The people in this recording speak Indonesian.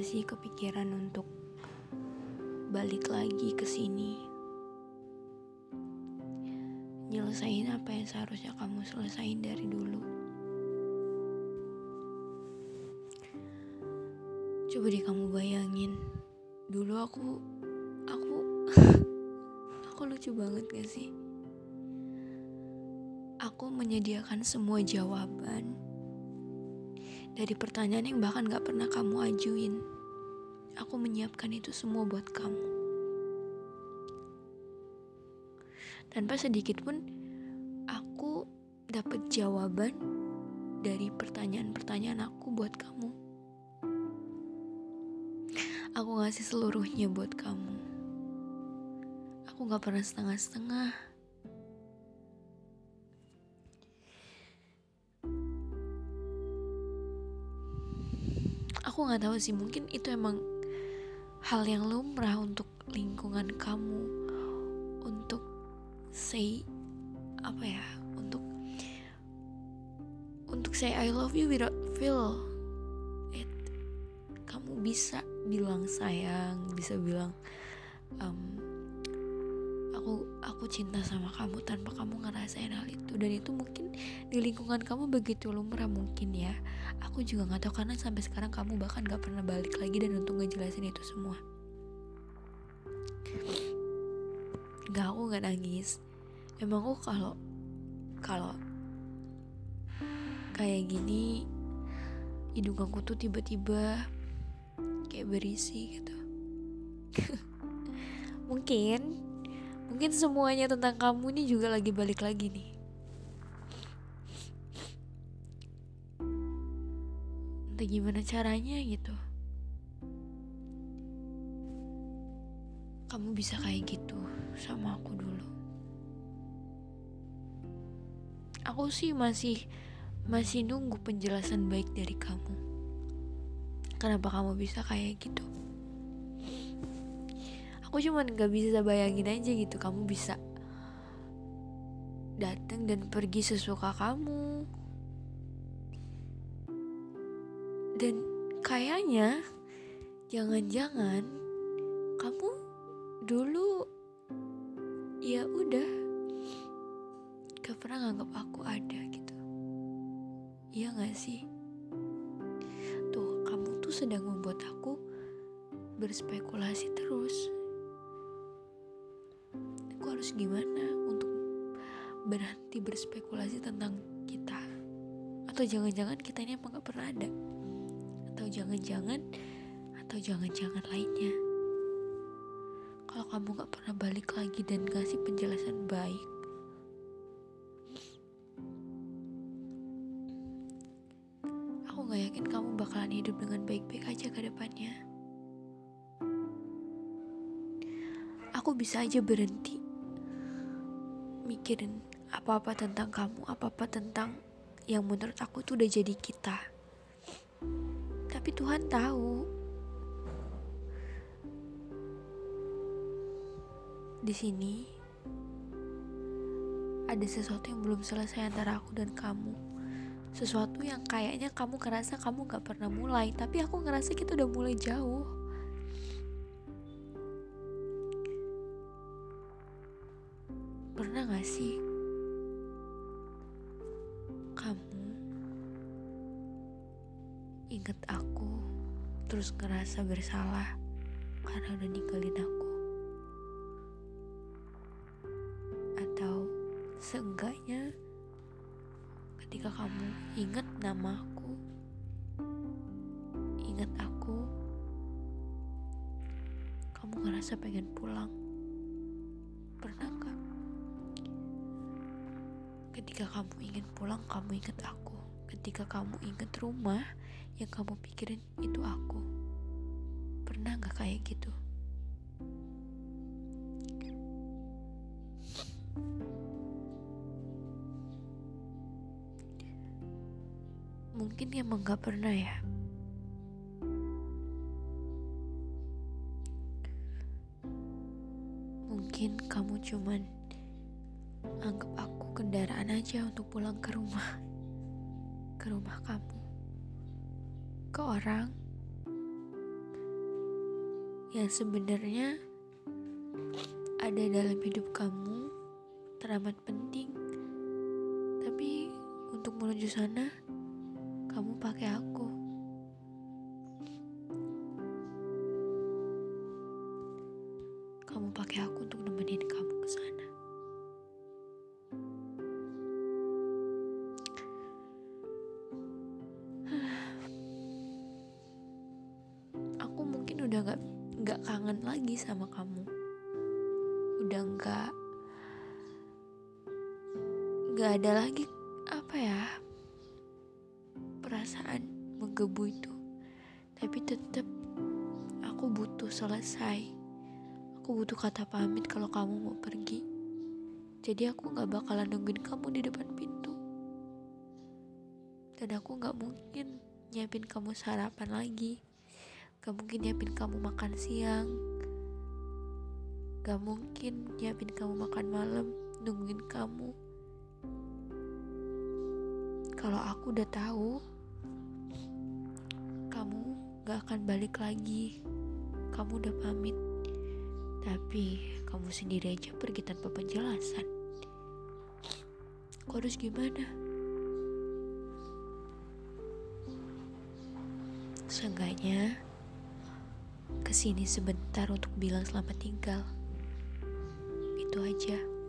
sih kepikiran untuk balik lagi ke sini? Nyelesain apa yang seharusnya kamu selesain dari dulu. Coba deh kamu bayangin, dulu aku, aku, aku lucu banget gak sih? Aku menyediakan semua jawaban dari pertanyaan yang bahkan gak pernah kamu ajuin. Aku menyiapkan itu semua buat kamu. Tanpa sedikit pun aku dapat jawaban dari pertanyaan-pertanyaan aku buat kamu. Aku ngasih seluruhnya buat kamu. Aku gak pernah setengah-setengah. Aku nggak tahu sih mungkin itu emang hal yang lumrah untuk lingkungan kamu. Untuk say apa ya untuk untuk say I love you without feel it. Kamu bisa bilang sayang bisa bilang um, aku aku cinta sama kamu tanpa kamu ngerasain hal itu. Dan itu mungkin di lingkungan kamu begitu lumrah mungkin ya. Aku juga nggak tahu karena sampai sekarang kamu bahkan nggak pernah balik lagi dan untuk ngejelasin itu semua. Nggak aku nggak nangis. Emang aku kalau kalau kayak gini hidung aku tuh tiba-tiba kayak berisi gitu. Mungkin mungkin semuanya tentang kamu ini juga lagi balik lagi nih. Entah gimana caranya gitu. Kamu bisa kayak gitu sama aku dulu. Aku sih masih masih nunggu penjelasan baik dari kamu. Kenapa kamu bisa kayak gitu aku cuman gak bisa bayangin aja gitu kamu bisa datang dan pergi sesuka kamu. Dan kayaknya jangan-jangan kamu dulu ya udah gak pernah nganggap aku ada gitu. Iya gak sih? Tuh kamu tuh sedang membuat aku berspekulasi terus gimana untuk berhenti berspekulasi tentang kita? Atau jangan-jangan kita ini emang gak pernah ada? Atau jangan-jangan atau jangan-jangan lainnya? Kalau kamu gak pernah balik lagi dan kasih penjelasan baik aku gak yakin kamu bakalan hidup dengan baik-baik aja ke depannya. Aku bisa aja berhenti mikirin apa-apa tentang kamu apa-apa tentang yang menurut aku tuh udah jadi kita tapi Tuhan tahu. Di sini ada sesuatu yang belum selesai antara aku dan kamu. Sesuatu yang kayaknya kamu ngerasa kamu gak pernah mulai, tapi aku ngerasa kita udah mulai jauh. Sih? Inget aku terus ngerasa bersalah karena udah ninggalin aku? Atau seenggaknya ketika kamu inget nama aku inget aku kamu ngerasa pengen pulang ketika kamu ingin pulang kamu inget aku. Ketika kamu inget rumah yang kamu pikirin itu aku. Pernah gak kayak gitu? Mungkin emang gak pernah ya. Mungkin kamu cuman anggap aku kendaraan aja untuk pulang ke rumah ke rumah kamu ke orang yang sebenarnya ada dalam hidup kamu teramat penting. Tapi untuk menuju sana, kamu pakai aku. Kamu pakai aku udah gak, gak kangen lagi sama kamu. Udah gak gak ada lagi apa ya perasaan menggebu itu. Tapi tetap aku butuh selesai. Aku butuh kata pamit kalau kamu mau pergi. Jadi aku gak bakalan nungguin kamu di depan pintu. Dan aku gak mungkin nyiapin kamu sarapan lagi gak mungkin nyiapin kamu makan siang. Gak mungkin nyiapin kamu makan malam nungguin kamu. Kalau aku udah tahu kamu gak akan balik lagi. Kamu udah pamit. Tapi kamu sendiri aja pergi tanpa penjelasan. Aku harus gimana? Seenggaknya ke sini sebentar untuk bilang selamat tinggal. Itu aja